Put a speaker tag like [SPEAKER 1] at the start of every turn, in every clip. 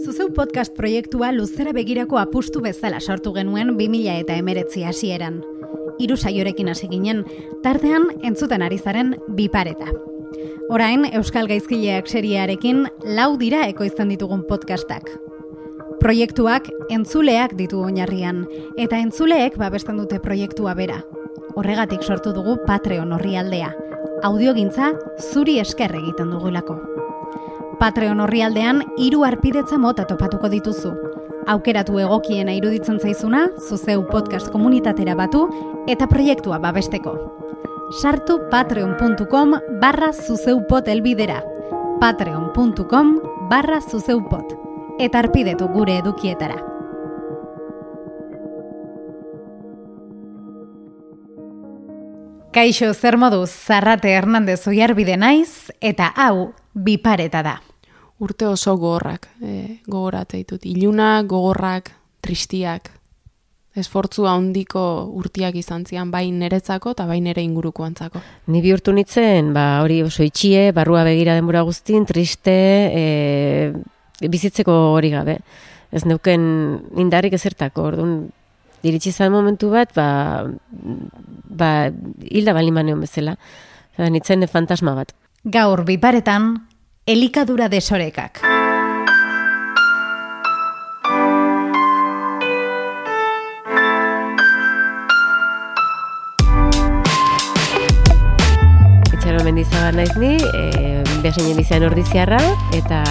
[SPEAKER 1] Zuzeu podcast proiektua luzera begirako apustu bezala sortu genuen 2000 eta emeretzi hasieran. Hiru saiorekin hasi ginen, tartean entzuten ari zaren bipareta. Orain, Euskal Gaizkileak seriarekin lau dira ekoizten ditugun podcastak. Proiektuak entzuleak ditu oinarrian, eta entzuleek babesten dute proiektua bera. Horregatik sortu dugu Patreon horri aldea. Audiogintza zuri esker egiten dugulako. Patreon horri aldean, iru arpidetza mota topatuko dituzu. Aukeratu egokiena iruditzen zaizuna, zuzeu podcast komunitatera batu, eta proiektua babesteko. Sartu patreon.com barra zuzeupot elbidera. patreon.com barra zuzeupot. Eta arpidetu gure edukietara. Kaixo, zer moduz, Zarrate Hernandez oiarbide naiz, eta hau, bipareta da.
[SPEAKER 2] Urte oso gogorrak, e, gogorate ditut. Ilunak, gogorrak, tristiak, esfortzu handiko urtiak izan zian, bai niretzako eta bai nere ingurukoantzako.
[SPEAKER 3] Ni bihurtu nitzen, ba, hori oso itxie, barrua begira denbora guztin, triste, e, bizitzeko hori gabe. Ez neuken indarrik ezertako, orduan, diritsi zan momentu bat, ba, ba, hilda bali maneon bezala. Nitzen fantasma bat.
[SPEAKER 1] Gaur biparetan, elikadura desorekak.
[SPEAKER 3] Itxaro mendizabar naiz ni, e, behasen jendizean ordiziarra, eta,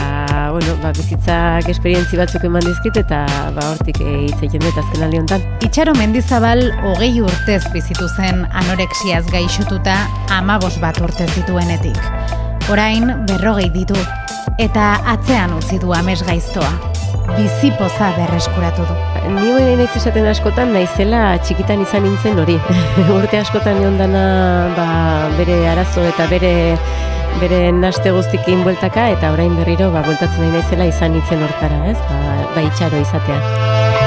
[SPEAKER 3] bueno, ba, bizitzak esperientzi batzuk eman dizkit, eta ba, hortik e, hitz egiten dut azken aldi honetan.
[SPEAKER 1] Itxaro mendizabal hogei urtez bizitu zen anoreksiaz gaixotuta amabos bat urte zituenetik. Orain berrogei ditu, eta atzean utzi du amez gaiztoa. Bizipoza berreskuratu du.
[SPEAKER 3] Ni hori naiz esaten askotan naizela txikitan izan nintzen hori. Urte askotan egon dana ba, bere arazo eta bere bere naste guztikin bueltaka eta orain berriro ba, bueltatzen nahi naizela izan nintzen hortara, ez? Ba, ba itxaro izatea.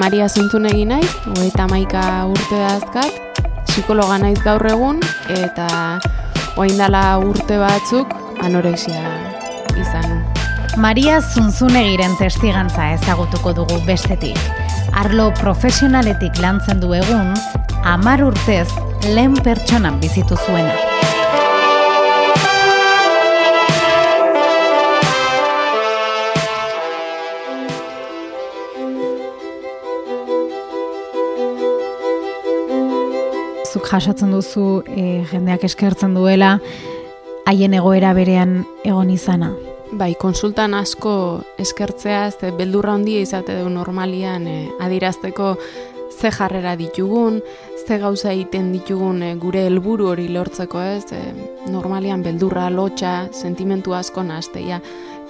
[SPEAKER 2] Maria Zuntun egin naiz, hogeita maika urte dazkat, psikologa naiz gaur egun, eta orain dela urte batzuk anorexia izan.
[SPEAKER 1] Maria Zunzunegiren testigantza ezagutuko dugu bestetik. Arlo profesionaletik lantzen du egun, amar urtez lehen pertsonan bizitu zuena. Zuk jasotzen duzu e, jendeak eskertzen duela haien egoera berean egon izana.
[SPEAKER 2] Bai, konsultan asko eskertzea, ez beldurra handia izate du normalian e, adirazteko ze jarrera ditugun, ze gauza egiten ditugun e, gure helburu hori lortzeko ez, e, normalian beldurra, lotxa, sentimentu asko nahazteia.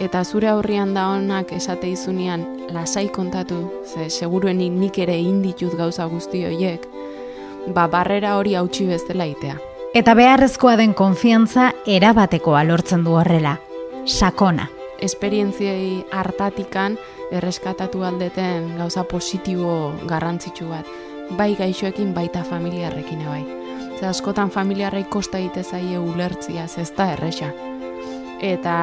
[SPEAKER 2] Eta zure aurrian da honak esate izunean lasai kontatu, ze seguruenik nik ere inditut gauza guzti horiek, ba barrera hori hautsi bezala itea.
[SPEAKER 1] Eta beharrezkoa den konfiantza erabatekoa lortzen du horrela. Sakona.
[SPEAKER 2] Esperientziei hartatikan erreskatatu aldeten gauza positibo garrantzitsu bat. Bai gaixoekin baita familiarrekin bai. Ze askotan familiarrei kosta egite zaie ulertzia, ez da erresa. Eta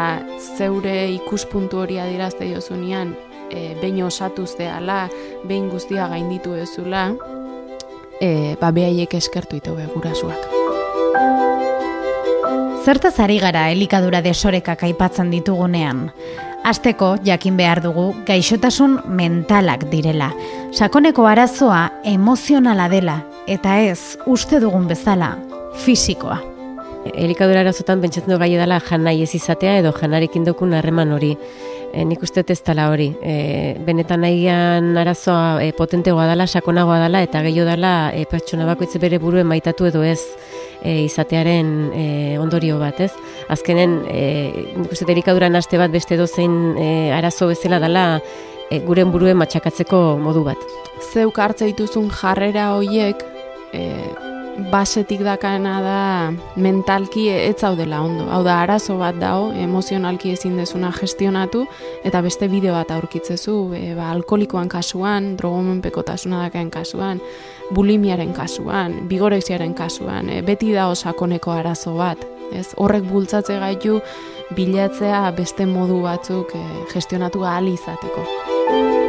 [SPEAKER 2] zeure ikuspuntu hori adirazte jozunean, e, behin osatuz deala, behin guztia gainditu ezula, e, ba behaiek eskertu ito gurasuak.
[SPEAKER 1] Zertaz ari gara elikadura desorekak aipatzen ditugunean. Azteko, jakin behar dugu, gaixotasun mentalak direla. Sakoneko arazoa emozionala dela, eta ez, uste dugun bezala, fisikoa.
[SPEAKER 3] Elikadura arazotan pentsatzen du gai dela janai ez izatea edo janarekin dokun harreman hori. E, nik uste ez dela hori. E, benetan nahian arazoa e, potentegoa dela, sakonagoa dela, eta gehiago dela e, pertsona bakoitze bere buruen maitatu edo ez e, izatearen e, ondorio bat, ez? Azkenen, e, nik uste dut elikadura naste bat beste dozein e, arazo bezala dela e, guren buruen matxakatzeko modu bat.
[SPEAKER 2] Zeuk hartze dituzun jarrera hoiek e, basetik dakana da mentalki ez zaudela ondo. Hau da, arazo bat dao, emozionalki ezin dezuna gestionatu, eta beste bideo bat aurkitzezu, e, ba, alkolikoan kasuan, drogomenpekotasuna dakaen kasuan, bulimiaren kasuan, bigorexiaren kasuan, e, beti da osakoneko arazo bat, Ez horrek bultzatze gaitu bilatzea beste modu batzuk e, gestionatu ahal izateko.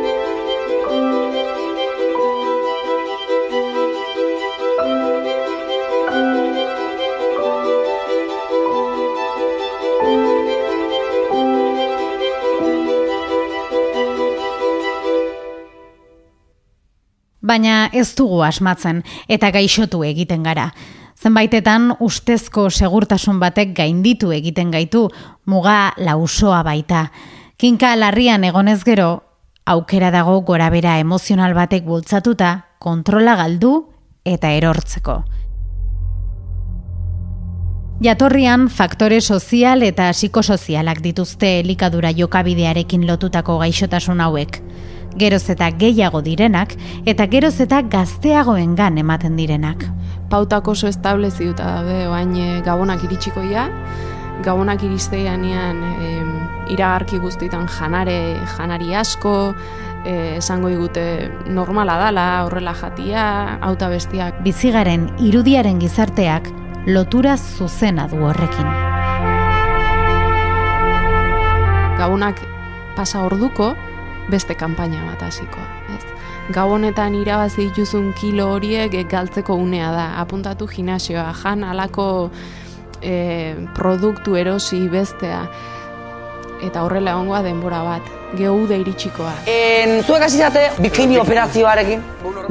[SPEAKER 1] Baina ez dugu asmatzen eta gaixotu egiten gara. Zenbaitetan ustezko segurtasun batek gainditu egiten gaitu muga lausoa baita. Kinka larrian egonez gero, aukera dago gorabera emozional batek bultzatuta, kontrola galdu eta erortzeko. Jatorrian faktore sozial eta psikosozialak dituzte elikadura jokabidearekin lotutako gaixotasun hauek geroz eta gehiago direnak eta geroz eta gazteagoengan ematen direnak.
[SPEAKER 2] Pautak oso estableziuta daude, oain e, gabonak iritsikoia, gabonak iristeianean e, iragarki guztietan janare, janari asko, e, esango digute normala dala, horrela jatia, auta bestiak.
[SPEAKER 1] Bizigaren irudiaren gizarteak lotura zuzena du horrekin.
[SPEAKER 2] Gabonak pasa orduko, beste kanpaina bat hasiko, ez? Gabonetan irabazi dituzun kilo horiek galtzeko unea da. Apuntatu gimnasioa, jan alako e, produktu erosi bestea eta horrela egongoa denbora bat. Geude iritsikoa.
[SPEAKER 4] En, zuek hasi zate bikini operazioarekin?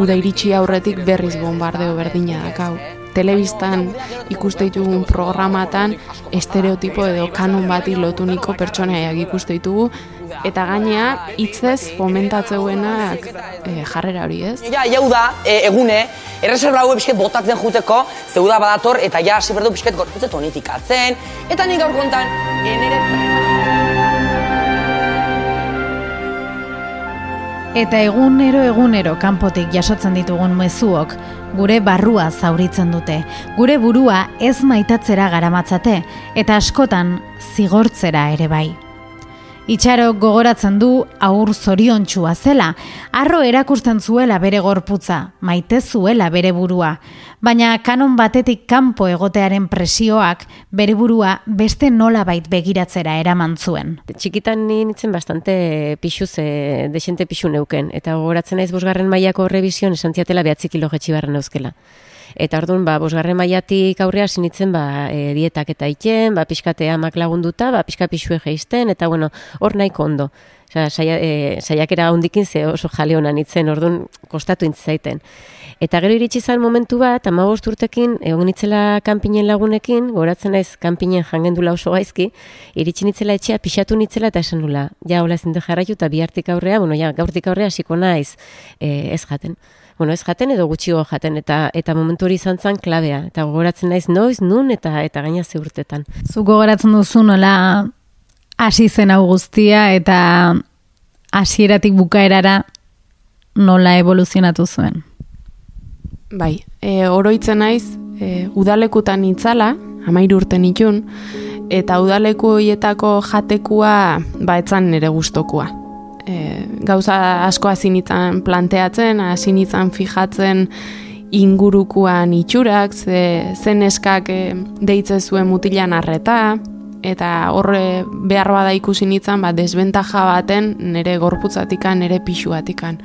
[SPEAKER 2] Uda iritsi aurretik berriz bombardeo berdina dakau. Telebistan ikuste ditugun programatan estereotipo edo kanon bati lotuniko pertsonaiak ikuste ditugu. Eta gainea hitzez fomentatzeuenak e, jarrera hori, ez?
[SPEAKER 4] Ja, jau da, e, egune, erreserba hau pixket botatzen juteko, zeuda badator, eta ja, hasi berdu pixket gorputzet tonifikatzen, eta nik gaur kontan, enere...
[SPEAKER 1] Eta egunero egunero kanpotik jasotzen ditugun mezuok, gure barrua zauritzen dute, gure burua ez maitatzera garamatzate, eta askotan zigortzera ere bai. Itxaro gogoratzen du aur zoriontxua zela, arro erakusten zuela bere gorputza, maite zuela bere burua, baina kanon batetik kanpo egotearen presioak bere burua beste nola bait begiratzera eraman zuen.
[SPEAKER 3] Txikitan nintzen bastante pixu ze, desente pixu neuken, eta gogoratzen naiz bosgarren mailako revision esan ziatela behatzi kilo jetxi barren euskela. Eta orduan, ba, bosgarren maiatik aurrea sinitzen, ba, e, dietak eta iten, ba, pixkate amak lagunduta, ba, pixka pixue geizten, eta bueno, hor nahiko ondo. Osa, saia, e, saiakera hondikin ze oso jale honan itzen, orduan, kostatu intzaiten. Eta gero iritsi zan momentu bat, ama urtekin, egon nitzela kanpinen lagunekin, goratzen naiz kanpinen jangendula oso gaizki, iritsi nitzela etxea, pixatu nitzela eta esan nula. Ja, hola ezin jarraitu eta bihartik aurrea, bueno, ja, gaurtik aurrea hasiko naiz e, ez jaten bueno, ez jaten edo gutxigo jaten eta eta momentu hori izan zen klabea eta gogoratzen naiz noiz nun eta eta gaina ze urtetan.
[SPEAKER 1] Zu gogoratzen duzu nola hasi zen hau guztia eta hasieratik bukaerara nola evoluzionatu zuen.
[SPEAKER 2] Bai, e, oroitzen naiz e, udalekutan itzala, amairu urte nitun, eta udaleku horietako jatekua ba etzan nire gustokoa e, gauza asko hasi nitzan planteatzen, hasi nitzan fijatzen ingurukuan itxurak, ze, zen eskak e, deitze zuen mutilan arreta, eta horre behar bada ikusi nitzan, ba, desbentaja baten nire gorputzatikan, nire pixuatikan.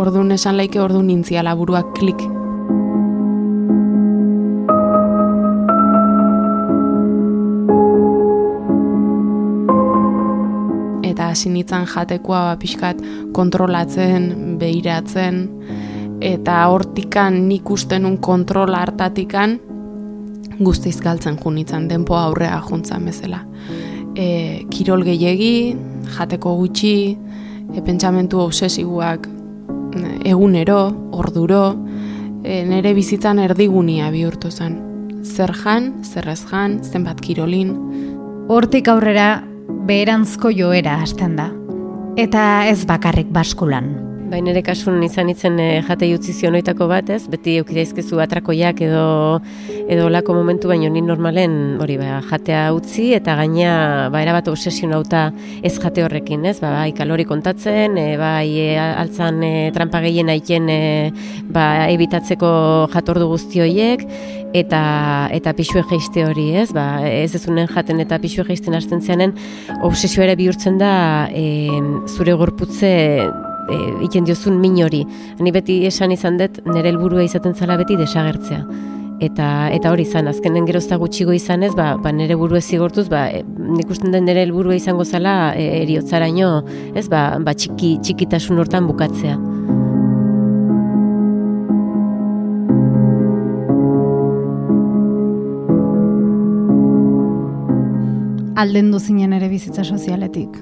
[SPEAKER 2] Orduan esan laike orduan nintziala buruak klik hasi nitzan jatekoa ba, pixkat kontrolatzen, behiratzen, eta hortikan nik ustenun kontrola hartatikan guztiz galtzen junitzen, denpo aurrea juntzan bezala. E, kirol gehiegi, jateko gutxi, e, pentsamentu obsesiguak egunero, orduro, e, nere bizitzan erdigunia bihurtu zen. Zer jan, zer ez jan, zenbat kirolin.
[SPEAKER 1] Hortik aurrera beherantzko joera hasten da. Eta ez bakarrik baskulan.
[SPEAKER 3] Baina ere kasun izan itzen e, jate jutzi zionoitako bat, ez? Beti eukidaizkezu atrakoiak edo edo lako momentu baino ni normalen hori ba, jatea utzi eta gaina ba, erabat obsesionauta ez jate horrekin, ez? Ba, bai, kalori kontatzen, e, bai, e, altzan e, trampa gehien aiken e, ba, ebitatzeko jatordu guzti horiek, eta eta pixue geiste hori, ez? Ba, ez ezunen jaten eta pixue geisten hasten zeanen, obsesioa bihurtzen da e, zure gorputze e, iken diozun min hori. Ni beti esan izan dut nire helburua izaten zala beti desagertzea. Eta, eta hori izan, azkenen gerozta gutxigo izan ez, ba, ba nire buru zigortuz, ba, e, nik usten den nire helburua izango zala e, eriotzaraino, ez, ba, ba txiki, txikitasun hortan bukatzea.
[SPEAKER 1] Aldendu zinen ere bizitza sozialetik?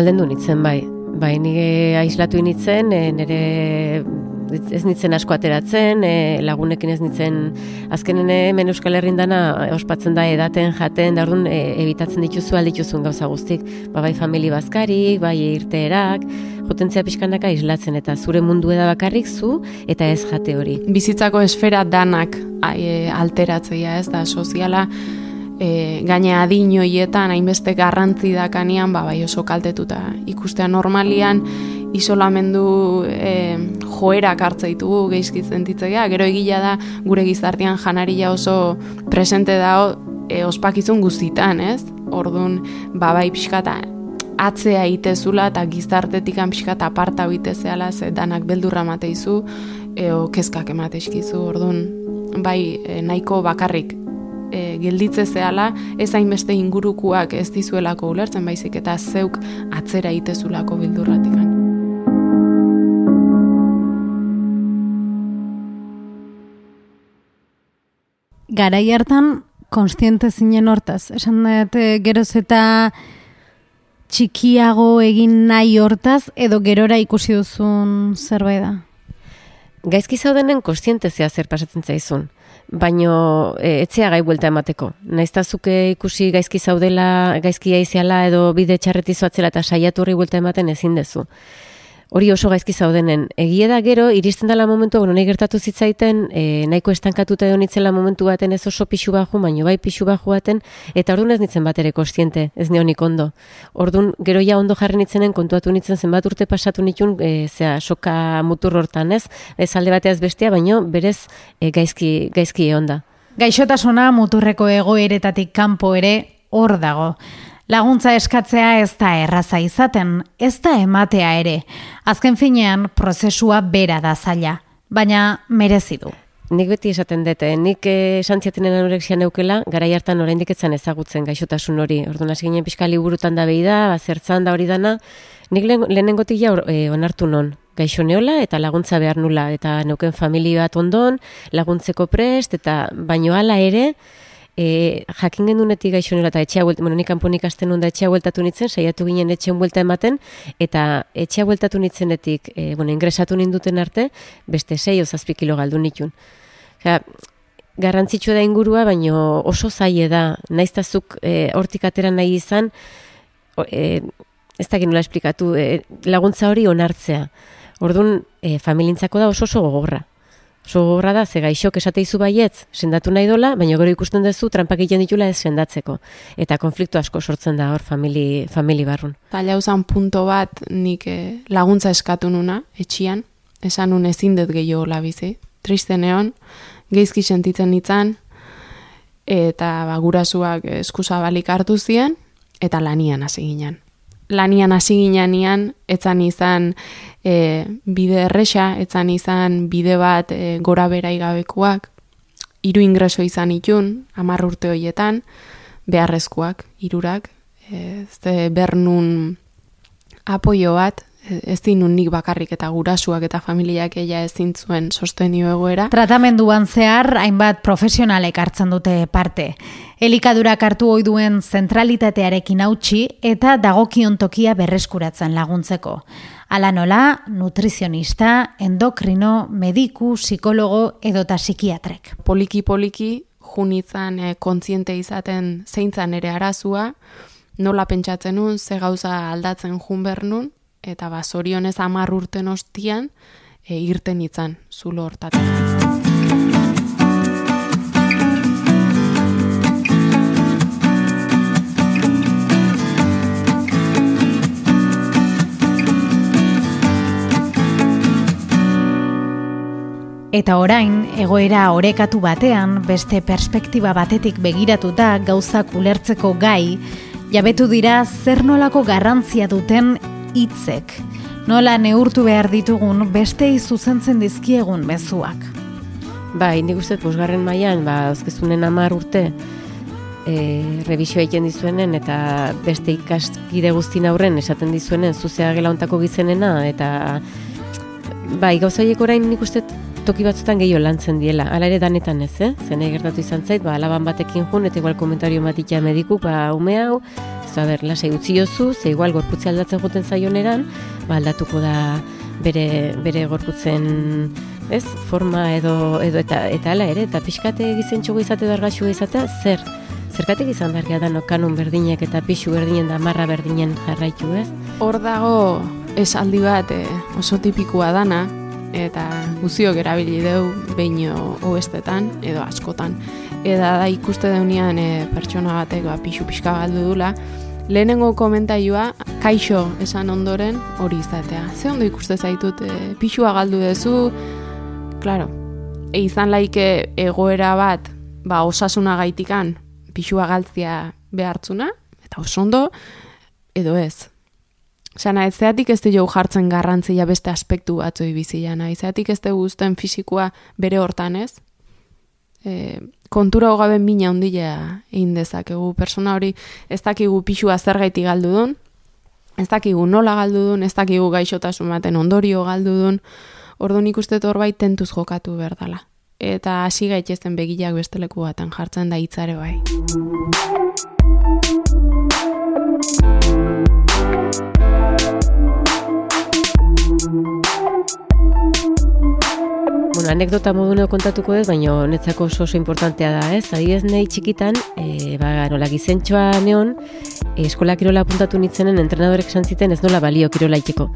[SPEAKER 3] Aldendu nitzen, bai. Bai, nire aislatu initzen, e, nire ez nitzen asko ateratzen, e, lagunekin ez nitzen azkenen hemen Euskal Herrin dana ospatzen da edaten, jaten, da orduan e, ebitatzen dituzu aldituzun gauza guztik. Ba, bai famili bazkarik, bai irteerak, potentzia pixkanaka islatzen eta zure mundu eda bakarrik zu eta ez jate hori.
[SPEAKER 2] Bizitzako esfera danak e, alteratzea ez da soziala, e, gaine adinoietan hainbeste garrantzi dakanean ba, bai oso kaltetuta ikustea normalian isolamendu e, joerak hartzaitu geizki zentitzea, gero egila da gure gizartean janaria oso presente da e, ospakizun guztitan, ez? Ordun ba bai pixkata atzea itezula eta gizartetik pixkata aparta zehala ze danak beldurra mateizu eo kezkak ematezkizu, ordun bai nahiko bakarrik e, gelditze zehala, ez hainbeste ingurukuak ez dizuelako ulertzen baizik eta zeuk atzera itezulako bildurratik.
[SPEAKER 1] Garai hartan, konstiente zinen hortaz. Esan dut, geroz eta txikiago egin nahi hortaz, edo gerora ikusi duzun zerbait da?
[SPEAKER 3] Gaizki zaudenen konstientezia zer pasatzen zaizun baino e, etzea gai buelta emateko. Naiztazuke ikusi gaizki zaudela, gaizki aiziala edo bide txarretizu atzela eta saiatu horri buelta ematen ezin dezu hori oso gaizki zaudenen. Egie da gero, iristen dela momentu, bueno, nahi gertatu zitzaiten, e, nahiko estankatuta edo nitzela momentu baten ez oso pixu baju, baino bai pixu baju baten, eta orduan ez nitzen bat ere kostiente, ez neonik ondo. Orduan, gero ja ondo jarri nitzenen, kontuatu nitzen zenbat urte pasatu nitun, e, zera, soka mutur hortan ez, ez alde bateaz bestia, baino berez e, gaizki, gaizki onda.
[SPEAKER 1] Gaixotasuna muturreko egoeretatik kanpo ere hor dago. Laguntza eskatzea ez da erraza izaten, ez da ematea ere. Azken finean, prozesua bera da zaila, baina merezi du.
[SPEAKER 3] Nik beti esaten dute, nik esan ziatenen anorexia neukela, gara hartan oraindik etzan ezagutzen gaixotasun hori. Orduan hasi ginen pixka liburutan da behi da, bazertzan da hori dana, nik lehenengotik ja e, onartu non, gaixo neola eta laguntza behar nula, eta neuken familia bat ondon, laguntzeko prest, eta baino hala ere, e, jakin gendunetik gaixonela eta etxea bueltatu, bueno, nik kanponik asten da etxea bueltatu nitzen, saiatu ginen etxean buelta ematen, eta etxea bueltatu nitzenetik, e, bueno, ingresatu ninduten arte, beste sei ozazpi kilo galdu nitun. Ja, garrantzitsua da ingurua, baino oso zaie da, naiztazuk e, hortik atera nahi izan, e, ez da nola esplikatu, e, laguntza hori onartzea. Orduan, e, familintzako da oso oso gogorra. Oso da, ze gaixok esate izu baietz, sendatu nahi dola, baina gero ikusten duzu trampak egiten ditula ez sendatzeko. Eta konfliktu asko sortzen da hor famili, famili barrun.
[SPEAKER 2] Tala usan punto bat nik eh, laguntza eskatu nuna, etxian, esan nun ezin dut gehiago labizi. Triste neon, geizki sentitzen nitzan, eta ba, gurasuak eskusa balik hartu ziren, eta lanian hasi ginen lanian hasi ginean etzan izan e, bide erresa, etzan izan bide bat e, gora bera igabekoak, hiru ingreso izan itun, amar urte horietan, beharrezkoak, irurak, e, ez bernun apoio bat, ez dinun nik bakarrik eta gurasuak eta familiak eia ezin zuen sostenio egoera.
[SPEAKER 1] Tratamenduan zehar, hainbat profesionalek hartzen dute parte. Elikadurak hartu ohi duen zentralitatearekin hautsi eta dagokion tokia berreskuratzen laguntzeko. Ala nola, nutrizionista, endokrino, mediku, psikologo edota psikiatrek.
[SPEAKER 2] Poliki-poliki, junitzan e, kontziente izaten zeintzan ere arazua, nola pentsatzen nun, ze gauza aldatzen jun bernun, eta ba, zorionez amar urten ostian, e, irten itzan, zulo hortatik.
[SPEAKER 1] Eta orain, egoera orekatu batean, beste perspektiba batetik begiratuta gauzak ulertzeko gai, jabetu dira zer nolako garrantzia duten hitzek. Nola neurtu behar ditugun beste zuzentzen dizkiegun bezuak.
[SPEAKER 3] Bai, nik uste posgarren mailan ba, azkezunen amar urte, e, revisioa egiten dizuenen, eta beste ikaskide guztin aurren esaten dizuenen, zuzea gela ontako gizenena, eta bai, gauzaiek orain nik uste toki batzutan gehiago lantzen diela. Hala ere danetan ez, eh? Zenei gertatu izan zait, ba, alaban batekin jun, eta igual komentario matitia mediku, ba, ume hau, ez da, ber, lasai utzi jozu, ze igual gorputze aldatzen joten zaioneran, ba, aldatuko da bere, bere gorputzen, ez, forma edo, edo eta, eta ala ere, eta pixkate gizentxugu izate dargaxu izatea, zer? Zerkatik izan dargia da kanun berdinek eta pixu berdinen da marra berdinen jarraitu, ez?
[SPEAKER 2] Hor dago esaldi bat eh, oso tipikoa dana, eta guziok erabili deu beino oestetan edo askotan. Eda da ikuste deunean e, pertsona batek ba, pixu pixka galdu dula, lehenengo komentaioa kaixo esan ondoren hori izatea. Ze ondo ikuste zaitut e, pixua galdu duzu, claro, e, izan laike egoera bat ba, osasuna gaitikan pixua galtzia behartzuna, eta oso ondo, edo ez. Sana, ez zeatik ez jo jartzen garrantzia beste aspektu batzoi bizia nahi. Zeatik ez dugu fizikoa bere hortan ez. E, kontura hogabe mina ondilea egin dezakegu. Persona hori ez dakigu pixua zer gaiti galdu duen, ez dakigu nola galdu duen, ez dakigu gaixotasun baten ondorio galdu duen, ordu nik uste torbait tentuz jokatu berdala. Eta hasi gaitzezen begilak besteleku baten jartzen da hitzare bai.
[SPEAKER 3] Bueno, anekdota modu kontatuko dut, baina netzako oso oso importantea da, ez? Adi ez nahi txikitan, e, ba, nola gizentxoa neon, e, eskola kirola puntatu nintzenen entrenadorek esan ziten ez nola balio kirola itxeko.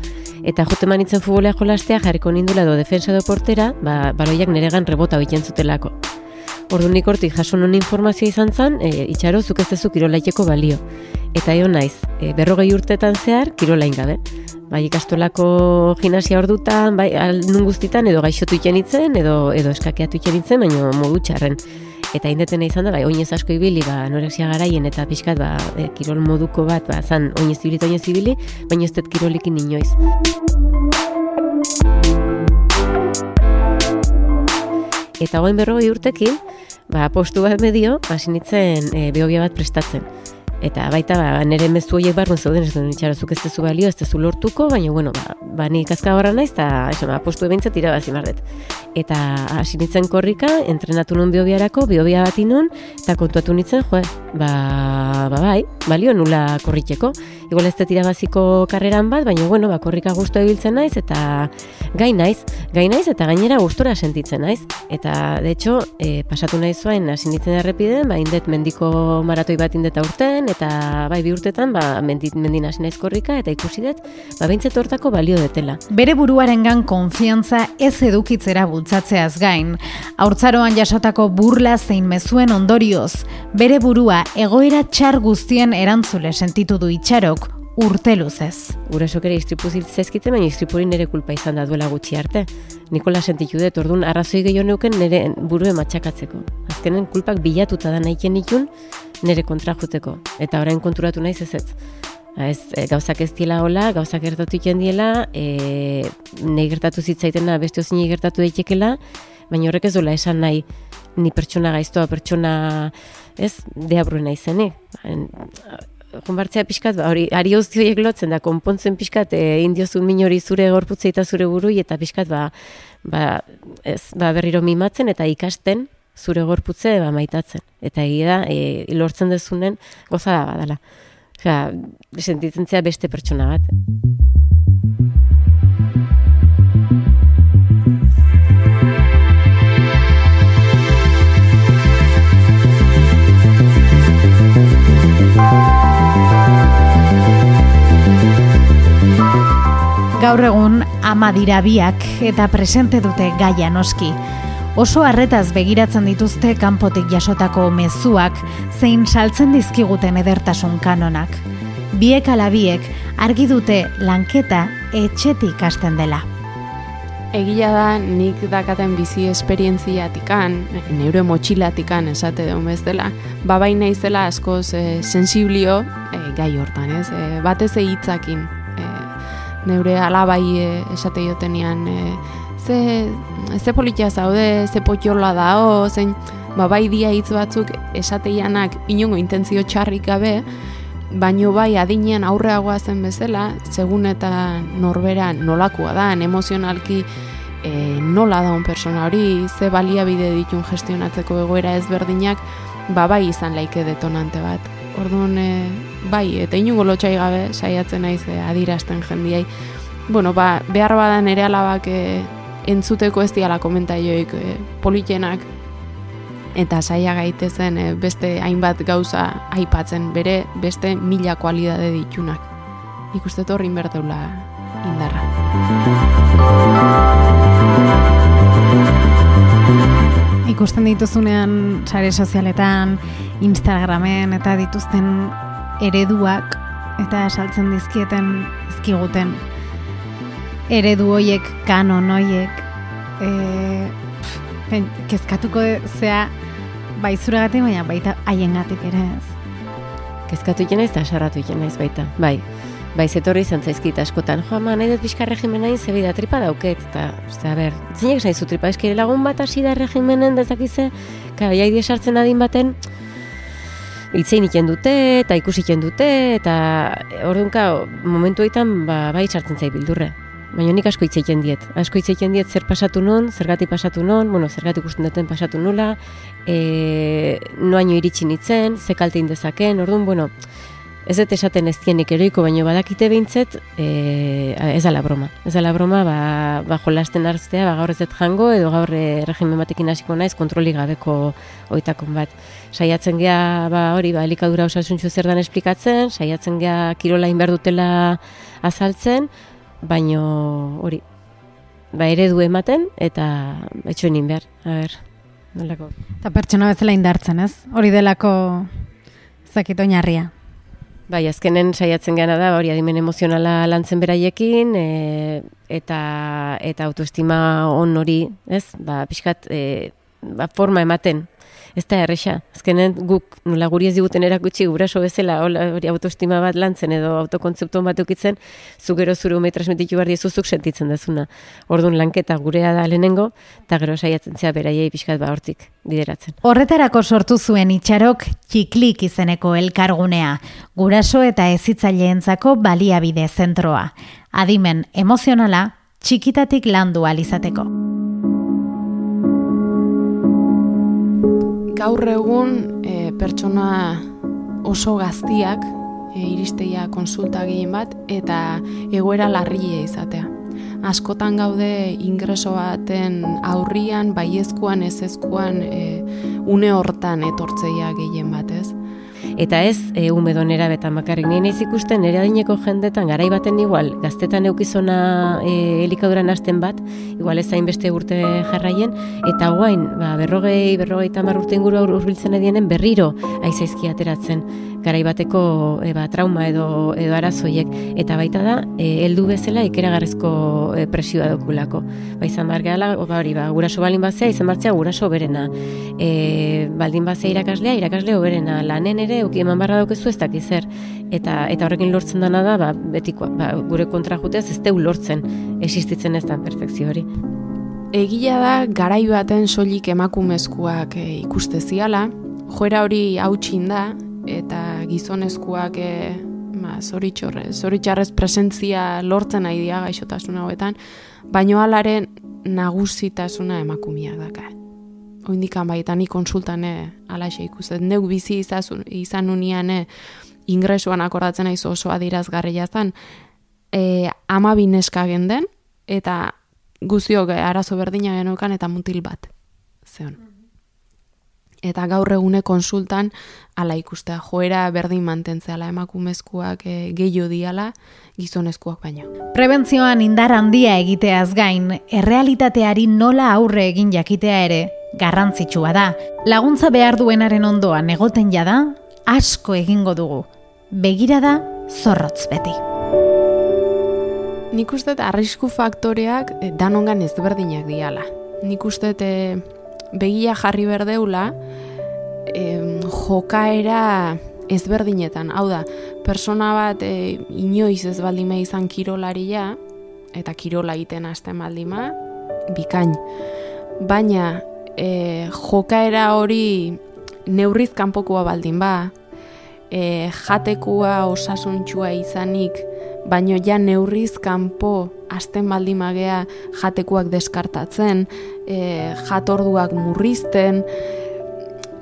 [SPEAKER 3] Eta jote manitzen futbolea jolastea jarriko nindula edo defensa edo portera, ba, baloiak neregan rebota hoiten zutelako. Ordu nik hortik jaso non informazioa izan zen, e, itxaro zuk ez dezu kirola itxeko balio. Eta jo naiz, e, berrogei urtetan zehar kirola ingabe bai ikastolako gimnasia ordutan, bai nun guztitan edo gaixotu ikenitzen edo edo eskakeatu ikenitzen, baina modu txarren. Eta indeten izan da, bai, oinez asko ibili, ba, norexia garaien eta pixkat, ba, e, kirol moduko bat, ba, zan, oinez ibili eta oinez ibili, baina ez dut kirolikin inoiz. Eta goen berrogei urtekin, ba, postu bat medio, hasi nintzen e, behobia bat prestatzen. Eta baita, ba, nire mezu horiek barrun zauden, ez itxarazuk ez tezu balio, ez tezu lortuko, baina, bueno, ba, ba nik azka horra naiz, eta, eso, ba, postu ebintzat irabazi marret. Eta hasi nintzen korrika, entrenatu nun biobiarako, biobia bat inun, eta kontuatu nintzen, jo, ba, ba, bai, balio nula korriteko. Igual ez tirabaziko karreran bat, baina, bueno, ba, korrika guztu ebiltzen naiz, eta gai naiz, gai naiz, eta gainera gustora sentitzen naiz. Eta, de hecho, e, pasatu nahi zuen, hasi nintzen errepiden, ba, indet mendiko maratoi bat indeta urten, eta bai bi urtetan ba mendit mendina naiz korrika eta ikusi dut ba beintzet hortako balio detela.
[SPEAKER 1] Bere buruarengan konfiantza ez edukitzera bultzatzeaz gain, haurtzaroan jasotako burla zein mezuen ondorioz, bere burua egoera txar guztien erantzule sentitu du itxarok urte luzez.
[SPEAKER 3] Gurasok ere istripu zizkite, baina istripurin nire kulpa izan da duela gutxi arte. Nikola sentitu dut, orduan arrazoi gehiago neuken nire burue matxakatzeko. Azkenen kulpak bilatuta da nahiken ikun, nire kontra juteko. Eta orain konturatu naiz ez ez. Ez, e, gauzak ez diela hola, gauzak gertatu iken diela, e, nahi gertatu zitzaitena beste ozin gertatu daitekela, baina horrek ez dola esan nahi ni pertsona gaiztoa, pertsona ez, deabruen izenik. Jonbartzea pixkat, ba, hori, ari horiek lotzen da, konpontzen pixkat, e, indiozu minori zure gorputze eta zure burui, eta pixkat, ba, ba, ez, ba, berriro mimatzen eta ikasten, zure gorputze ba, maitatzen. Eta egia da, e, lortzen dezunen goza da badala. Osea, sentitzen zea beste pertsona bat.
[SPEAKER 1] Gaur egun ama dira biak eta presente dute gaia noski. Oso harretaz begiratzen dituzte kanpotik jasotako mezuak zein saltzen dizkiguten edertasun kanonak. Biek ala biek argi dute lanketa etxetik hasten dela.
[SPEAKER 2] Egia da nik dakaten bizi esperientziatikan, neure motxilatikan esate duen bez dela, babai naizela askoz e, sensiblio e, gai hortan, ez? E, batez hitzakin e, neure alabai e, esate jotenian e, ze, ze politia zaude, ze potiola dao, zein babai dia hitz batzuk esateianak inongo intentzio txarrik gabe, baino bai adinean aurreagoa zen bezala, segun eta norbera nolakoa da, emozionalki e, nola da un persona hori, ze baliabide ditun gestionatzeko egoera ezberdinak, ba bai izan laike detonante bat. Orduan, e, bai, eta inungo lotxai gabe, saiatzen naiz e, adirasten jendiai. Bueno, ba, behar badan ere alabak e, entzuteko ez diala komentaioik e, politenak, eta saia gaitezen e, beste hainbat gauza aipatzen bere beste mila kualidade ditunak. Ikuste horri inberteula indarra.
[SPEAKER 1] Ikusten dituzunean sare sozialetan, Instagramen eta dituzten ereduak eta saltzen dizkieten dizkiguten eredu hoiek kanon hoiek e, kezkatuko zea bai zuragatik, baina baita haiengatik ere ez.
[SPEAKER 3] Kezkatu ikena ez da sarratu ikena ez baita, bai. Bai, zetorri izan zaizkit askotan, joa, ma, nahi dut bizkar regimena zebi da tripa dauket, eta, uste, a ber, zinek nahi zu tripa, eskire lagun bat hasi da regimenen, dezakize, kara, jai sartzen adin baten, itzein iken dute, eta ikusi iken dute, eta orduan, momentu egiten, ba, bai sartzen zai bildurre. Baina nik asko hitz diet. Asko hitz diet zer pasatu non, zergatik pasatu non, bueno, zergatik ikusten duten pasatu nula, e, noaino iritsi nitzen, ze kalte indezaken, orduan, bueno, ez dut esaten ez dienik eroiko, baina badakite behintzet, e, ez ala broma. Ez ala broma, ba, ba jolasten hartzea, ba, gaur ez dut jango, edo gaur e, regimen batekin hasiko naiz, kontroli gabeko oitakon bat. Saiatzen gea, ba, hori, ba, elikadura osasuntxu zer dan esplikatzen, saiatzen gea kirola inberdutela azaltzen, baino hori ba eredu ematen eta etxoenin behar, a ber, nolako.
[SPEAKER 1] Eta pertsona bezala indartzen, ez? Hori delako zakit oinarria.
[SPEAKER 3] Bai, azkenen saiatzen gana da, hori adimen emozionala lantzen beraiekin, e, eta, eta autoestima on hori, ez? Ba, pixkat, e, ba, forma ematen, ez da erresa. Azkenen guk nola guri ez diguten erakutsi guraso bezala hori autoestima bat lantzen edo autokontzeptu bat ukitzen, zu gero zure ume transmititu behar diezuzuk sentitzen dezuna. Orduan lanketa gurea da lehenengo, eta gero saiatzen zea beraiei pixkat ba hortik bideratzen.
[SPEAKER 1] Horretarako sortu zuen itxarok txiklik izeneko elkargunea, guraso eta ezitzaileentzako baliabide zentroa. Adimen emozionala, txikitatik landu alizateko.
[SPEAKER 2] Gaur egun e, pertsona oso gaztiak e, iristeia konsulta gehien bat eta egoera larria izatea. Askotan gaude ingreso baten aurrian, baiezkoan, ezezkoan, e, une hortan etortzeia gehien bat ez
[SPEAKER 3] eta ez e, ume donera betan bakarrik. Nire naiz ikusten nire adineko jendetan garai baten igual gaztetan eukizona e, elikaduran hasten bat igual ez beste urte jarraien eta guain ba, berrogei, berrogei tamar urte inguru urbiltzen edienen berriro aizaizki ateratzen garai bateko e, ba, trauma edo, edo arazoiek eta baita da e, heldu bezala ikeragarrizko e, presioa dokulako ba izan bar gehala ba, hori ba, guraso balin bazea izan bartzea guraso berena e, baldin bazea irakaslea irakaslea berena lanen ere uki eman barra daukezu ez dakiz zer. Eta eta horrekin lortzen dana da ba, betiko ba, gure kontra jutez ez teu lortzen. Existitzen ez da perfekzio hori.
[SPEAKER 2] Egia da garai baten soilik emakumezkoak e, ikuste ziala. Joera hori hautsin da eta gizonezkoak e, ba, zoritxarrez presentzia lortzen nahi dia gaixotasun hauetan, baino alaren nagusitasuna emakumia daka oindikan bai, eta ni konsultan eh, alaxe ikusten. Neuk bizi izazun, izan unian eh, ingresuan akordatzen aizu oso adirazgarri jazan, eh, ama bineska genden, eta guztiok arazo berdina genukan eta mutil bat. Zeon. Eta gaur egune konsultan ala ikustea joera berdin mantentzeala emakumezkoak e, gehiago diala gizonezkoak baino.
[SPEAKER 1] Prebentzioan indar handia egiteaz gain, errealitateari nola aurre egin jakitea ere garrantzitsua da. Laguntza behar duenaren ondoan egoten jada, asko egingo dugu. Begira da, zorrotz beti.
[SPEAKER 2] Nik uste arrisku faktoreak eh, danongan ezberdinak diala. Nik uste e, begia jarri berdeula, e, jokaera ezberdinetan. Hau da, persona bat e, inoiz ez baldima izan kirolaria, eta kirola egiten hasten baldima, bikain. Baina e, jokaera hori neurriz kanpokoa baldin ba, e, jatekua osasuntxua izanik, baino ja neurriz kanpo hasten baldin jatekuak deskartatzen, e, jatorduak murrizten,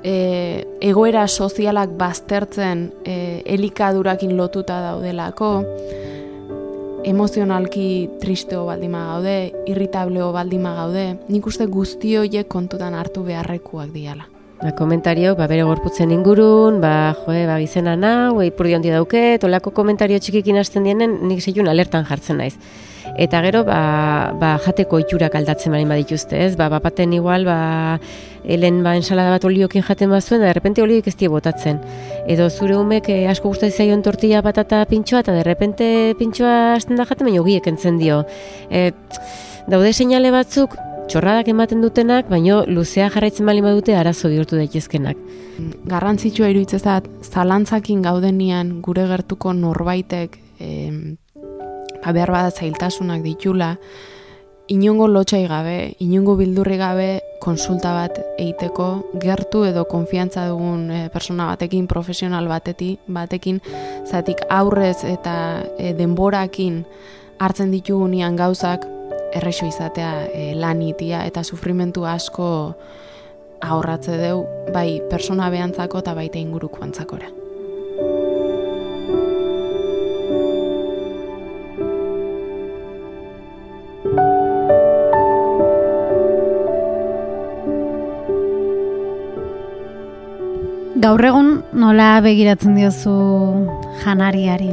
[SPEAKER 2] e, egoera sozialak baztertzen e, elikadurakin lotuta daudelako, emozionalki tristeo baldima gaude, irritableo baldima gaude, nik uste guzti horiek kontutan hartu beharrekuak diala.
[SPEAKER 3] Ba, komentario, ba, bere gorputzen ingurun, ba, joe, ba, gizena nau, eipurdi handi dauke, tolako komentario txikikin hasten dienen, nik zeiun alertan jartzen naiz. Eta gero, ba, ba, jateko itxurak aldatzen bari badituzte, ez? Ba, bapaten igual, ba, helen ba, ensalada bat oliokin jaten bazuen, da, derrepente olioik ez botatzen. Edo zure umek eh, asko gustatzen zaion tortilla patata pintxoa, eta derrepente pintxoa hasten da jaten, baina ogiek entzen dio. E, daude seinale batzuk, txorradak ematen dutenak, baino luzea jarraitzen bali badute arazo bihurtu daitezkenak.
[SPEAKER 2] Garrantzitsua iruditzen zalantzakin gaudenian gure gertuko norbaitek e, ba, behar bada zailtasunak ditula, inongo lotxai gabe, inongo bildurri gabe konsulta bat egiteko gertu edo konfiantza dugun e, persona batekin, profesional bateti, batekin, zatik aurrez eta e, denborakin hartzen ditugunean gauzak, errexo izatea e, lanitia eta sufrimentu asko ahorratze deu bai persona behantzako eta baita inguruko antzakora.
[SPEAKER 1] Gaur egun nola begiratzen diozu janariari?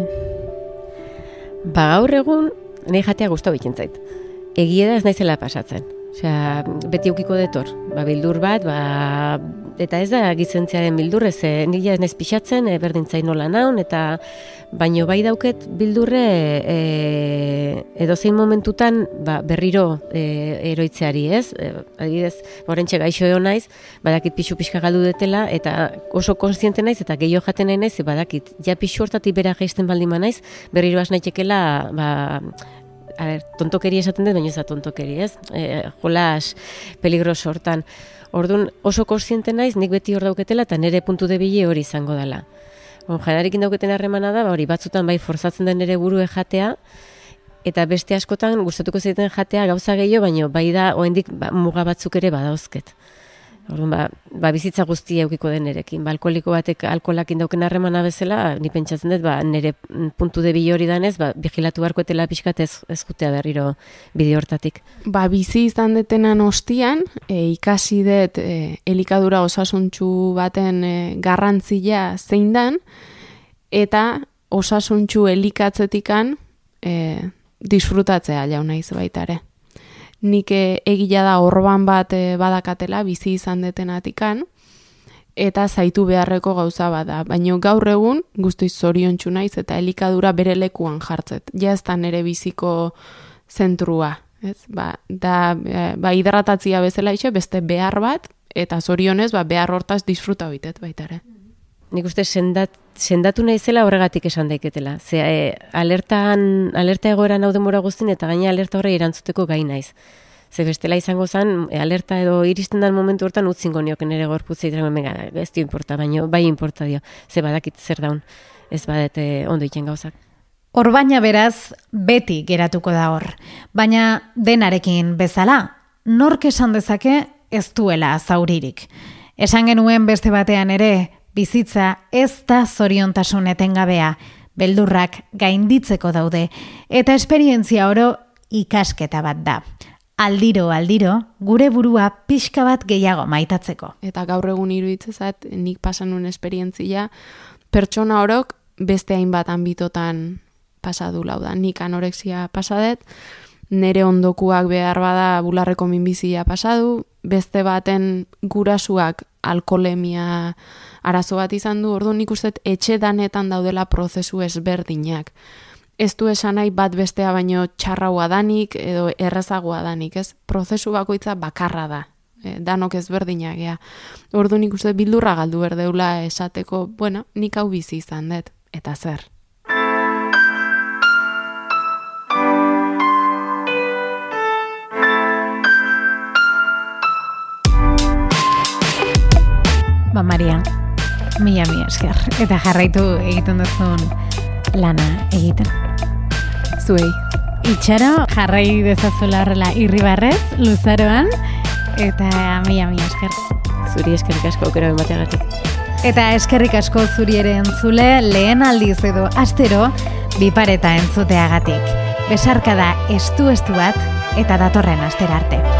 [SPEAKER 3] Ba gaur egun nahi jatea guztu bikintzait egia da ez naizela pasatzen. Osea, beti eukiko detor, ba, bildur bat, ba, eta ez da gizentziaren bildur, ez, e, nila ez naiz pixatzen, e, berdintzain nola naun, eta baino bai dauket bildurre e, edozein momentutan ba, berriro e, eroitzeari, ez? E, adibidez, horrentxe gaixo egon naiz, badakit pixu pixka galdu detela, eta oso konstiente naiz, eta gehiago jaten nahi naiz, badakit, ja pixu hortatik bera geizten baldin naiz, berriro asnaitekela, ba, a ber, tontokeri esaten dut, baina ez da tontokeri, ez? E, jolas peligros hortan. Orduan oso kontziente naiz, nik beti hor dauketela eta nire puntu de bile hori izango dela. Janarekin dauketen harremana da, ba, hori batzutan bai forzatzen den nire buru jatea, eta beste askotan gustatuko zaiten jatea gauza gehiago, baina bai da, oendik ba, muga batzuk ere badauzket. Orduan, ba, ba, bizitza guztia eukiko den erekin. Ba, alkoholiko batek alkoholak indauken harremana bezala, ni pentsatzen dut, ba, nire puntu de hori danez, ba, vigilatu barko etela pixkat ez, ez jutea berriro bide hortatik.
[SPEAKER 2] Ba, bizi izan detenan ostian, e, ikasi dut e, elikadura osasuntxu baten e, garrantzia zein dan, eta osasuntxu elikatzetikan e, disfrutatzea jauna baitare nik eh, egila da orban bat eh, badakatela bizi izan detenatikan eta zaitu beharreko gauza bada. Baina gaur egun guztiz zorion naiz eta elikadura bere lekuan jartzet. Ja nere biziko zentrua. Ez? Ba, da, e, ba, hidratatzia bezala itxe, beste behar bat, eta zorionez, ba, behar hortaz disfruta bitet baita ere.
[SPEAKER 3] Nik uste sendat, sendatu nahi zela horregatik esan daiketela. Ze, e, alertan, alerta egoera nau denbora guztin eta gaina alerta horre irantzuteko gai naiz. Ze bestela izango zen, e, alerta edo iristen den momentu hortan utzingo nioken nire gorputzea iten menga, ez dio importa, baino, bai importa dio. Ze badakit zer daun, ez badete ondo itzen gauzak.
[SPEAKER 1] Hor baina beraz, beti geratuko da hor. Baina denarekin bezala, nork esan dezake ez duela zauririk. Esan genuen beste batean ere, bizitza ez da zoriontasun etengabea, beldurrak gainditzeko daude, eta esperientzia oro ikasketa bat da. aldiro aldiro gure burua pixka bat gehiago maitatzeko.
[SPEAKER 2] Eta gaur egun iruditzezat nik pasan nuen esperientzia pertsona orok beste hainbat anbitotan pasadu lauda. Nik anorexia pasadet, nere ondokuak behar bada bularreko minbizia pasadu, beste baten gurasuak alkolemia arazo bat izan du, ordu nik uste etxe danetan daudela prozesu ezberdinak ez du esan nahi bat bestea baino txarraua danik edo errezagoa danik, ez? Prozesu bakoitza bakarra da. E, danok ez berdinak, ja. Ordu nik uste bildurra galdu berdeula esateko, bueno, nik hau bizi izan dut, eta zer.
[SPEAKER 1] Ba, Maria, mila mila esker, eta jarraitu egiten duzun lana egiten zuei. Itxaro, jarrai dezazuela horrela irribarrez, luzaroan, eta mila mila esker.
[SPEAKER 3] Zuri eskerrik asko aukera emateagatik.
[SPEAKER 1] Eta eskerrik asko zuri ere entzule, lehen aldiz edo astero, bipareta entzuteagatik. Besarka da estu-estu bat, eta datorren astera arte.